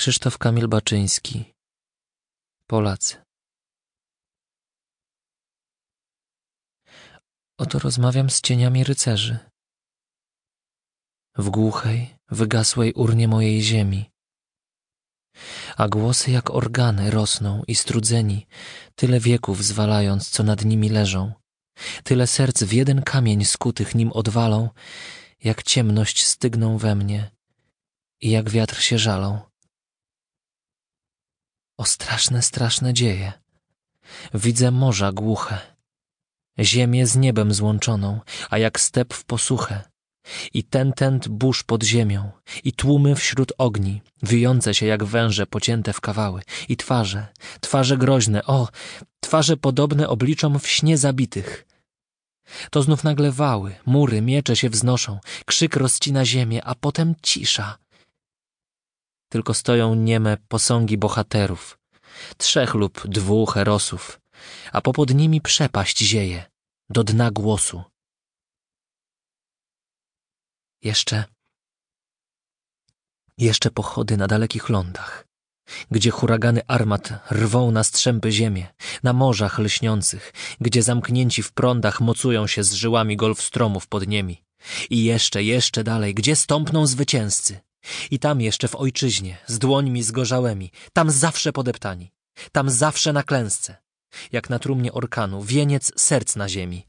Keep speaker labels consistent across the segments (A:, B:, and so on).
A: Krzysztof Kamil Baczyński Polacy Oto rozmawiam z cieniami rycerzy. W głuchej, wygasłej urnie mojej ziemi. A głosy jak organy rosną i strudzeni, tyle wieków zwalając, co nad nimi leżą. Tyle serc w jeden kamień skutych nim odwalą, jak ciemność stygną we mnie i jak wiatr się żalą. O straszne, straszne dzieje. Widzę morza głuche, ziemię z niebem złączoną, a jak step w posuchę. I ten tent burz pod ziemią, i tłumy wśród ogni, wyjące się jak węże pocięte w kawały, i twarze, twarze groźne, o, twarze podobne obliczom w śnie zabitych. To znów nagle wały, mury, miecze się wznoszą, krzyk rozcina ziemię, a potem cisza. Tylko stoją nieme posągi bohaterów, trzech lub dwóch erosów, a popod nimi przepaść zieje, do dna głosu. Jeszcze, jeszcze pochody na dalekich lądach, gdzie huragany armat rwą na strzępy ziemię, na morzach lśniących, gdzie zamknięci w prądach mocują się z żyłami golfstromów pod niemi. I jeszcze, jeszcze dalej, gdzie stąpną zwycięzcy. I tam jeszcze w ojczyźnie, z dłońmi zgorzałymi, tam zawsze podeptani, tam zawsze na klęsce, jak na trumnie orkanu, wieniec serc na ziemi.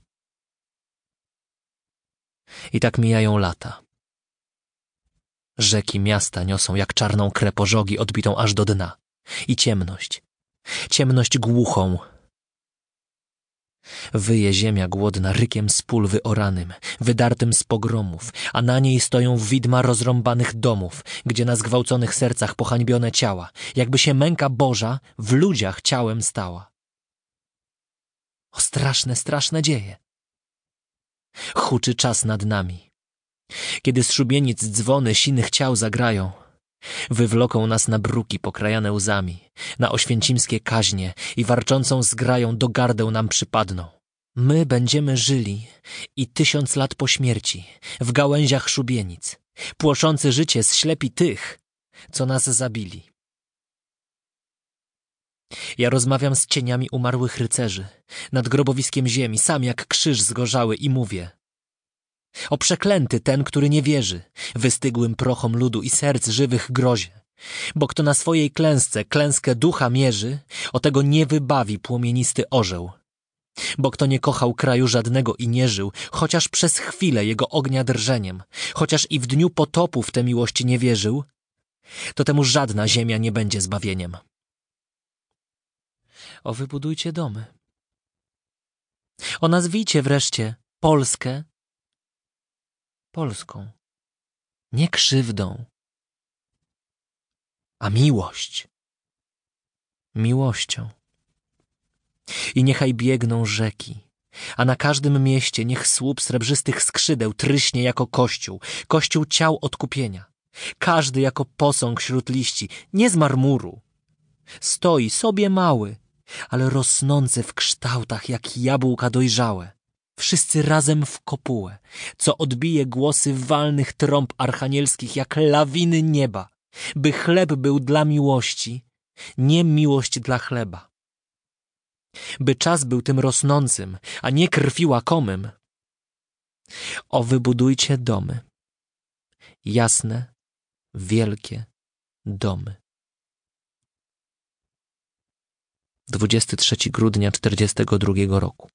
A: I tak mijają lata. Rzeki miasta niosą jak czarną krę pożogi odbitą aż do dna. I ciemność. Ciemność głuchą. Wyje ziemia głodna rykiem z pól wyoranym, wydartym z pogromów, a na niej stoją widma rozrąbanych domów, gdzie na zgwałconych sercach pohańbione ciała, jakby się męka Boża w ludziach ciałem stała. O straszne, straszne dzieje. Huczy czas nad nami. Kiedy z szubienic dzwony sinych ciał zagrają, wywloką nas na bruki pokrajane łzami, na oświęcimskie kaźnie i warczącą zgrają do gardeł nam przypadną. My będziemy żyli i tysiąc lat po śmierci, w gałęziach szubienic, płoszący życie ślepi tych, co nas zabili. Ja rozmawiam z cieniami umarłych rycerzy, nad grobowiskiem ziemi, sam jak krzyż zgorzały i mówię. O przeklęty ten, który nie wierzy, wystygłym prochom ludu i serc żywych grozie. Bo kto na swojej klęsce klęskę ducha mierzy, o tego nie wybawi płomienisty orzeł. Bo kto nie kochał kraju żadnego i nie żył, chociaż przez chwilę jego ognia drżeniem, chociaż i w dniu potopu w tę miłość nie wierzył, to temu żadna ziemia nie będzie zbawieniem. O wybudujcie domy. O nazwijcie wreszcie Polskę Polską. Nie krzywdą, a miłość. Miłością. I niechaj biegną rzeki, a na każdym mieście niech słup srebrzystych skrzydeł tryśnie jako kościół, kościół ciał odkupienia. Każdy jako posąg wśród liści, nie z marmuru. Stoi sobie mały, ale rosnący w kształtach jak jabłka dojrzałe. Wszyscy razem w kopułę, co odbije głosy walnych trąb archanielskich jak lawiny nieba, by chleb był dla miłości, nie miłość dla chleba. By czas był tym rosnącym, a nie krwi łakomym. O wybudujcie domy. Jasne, wielkie domy. 23 grudnia 42 roku.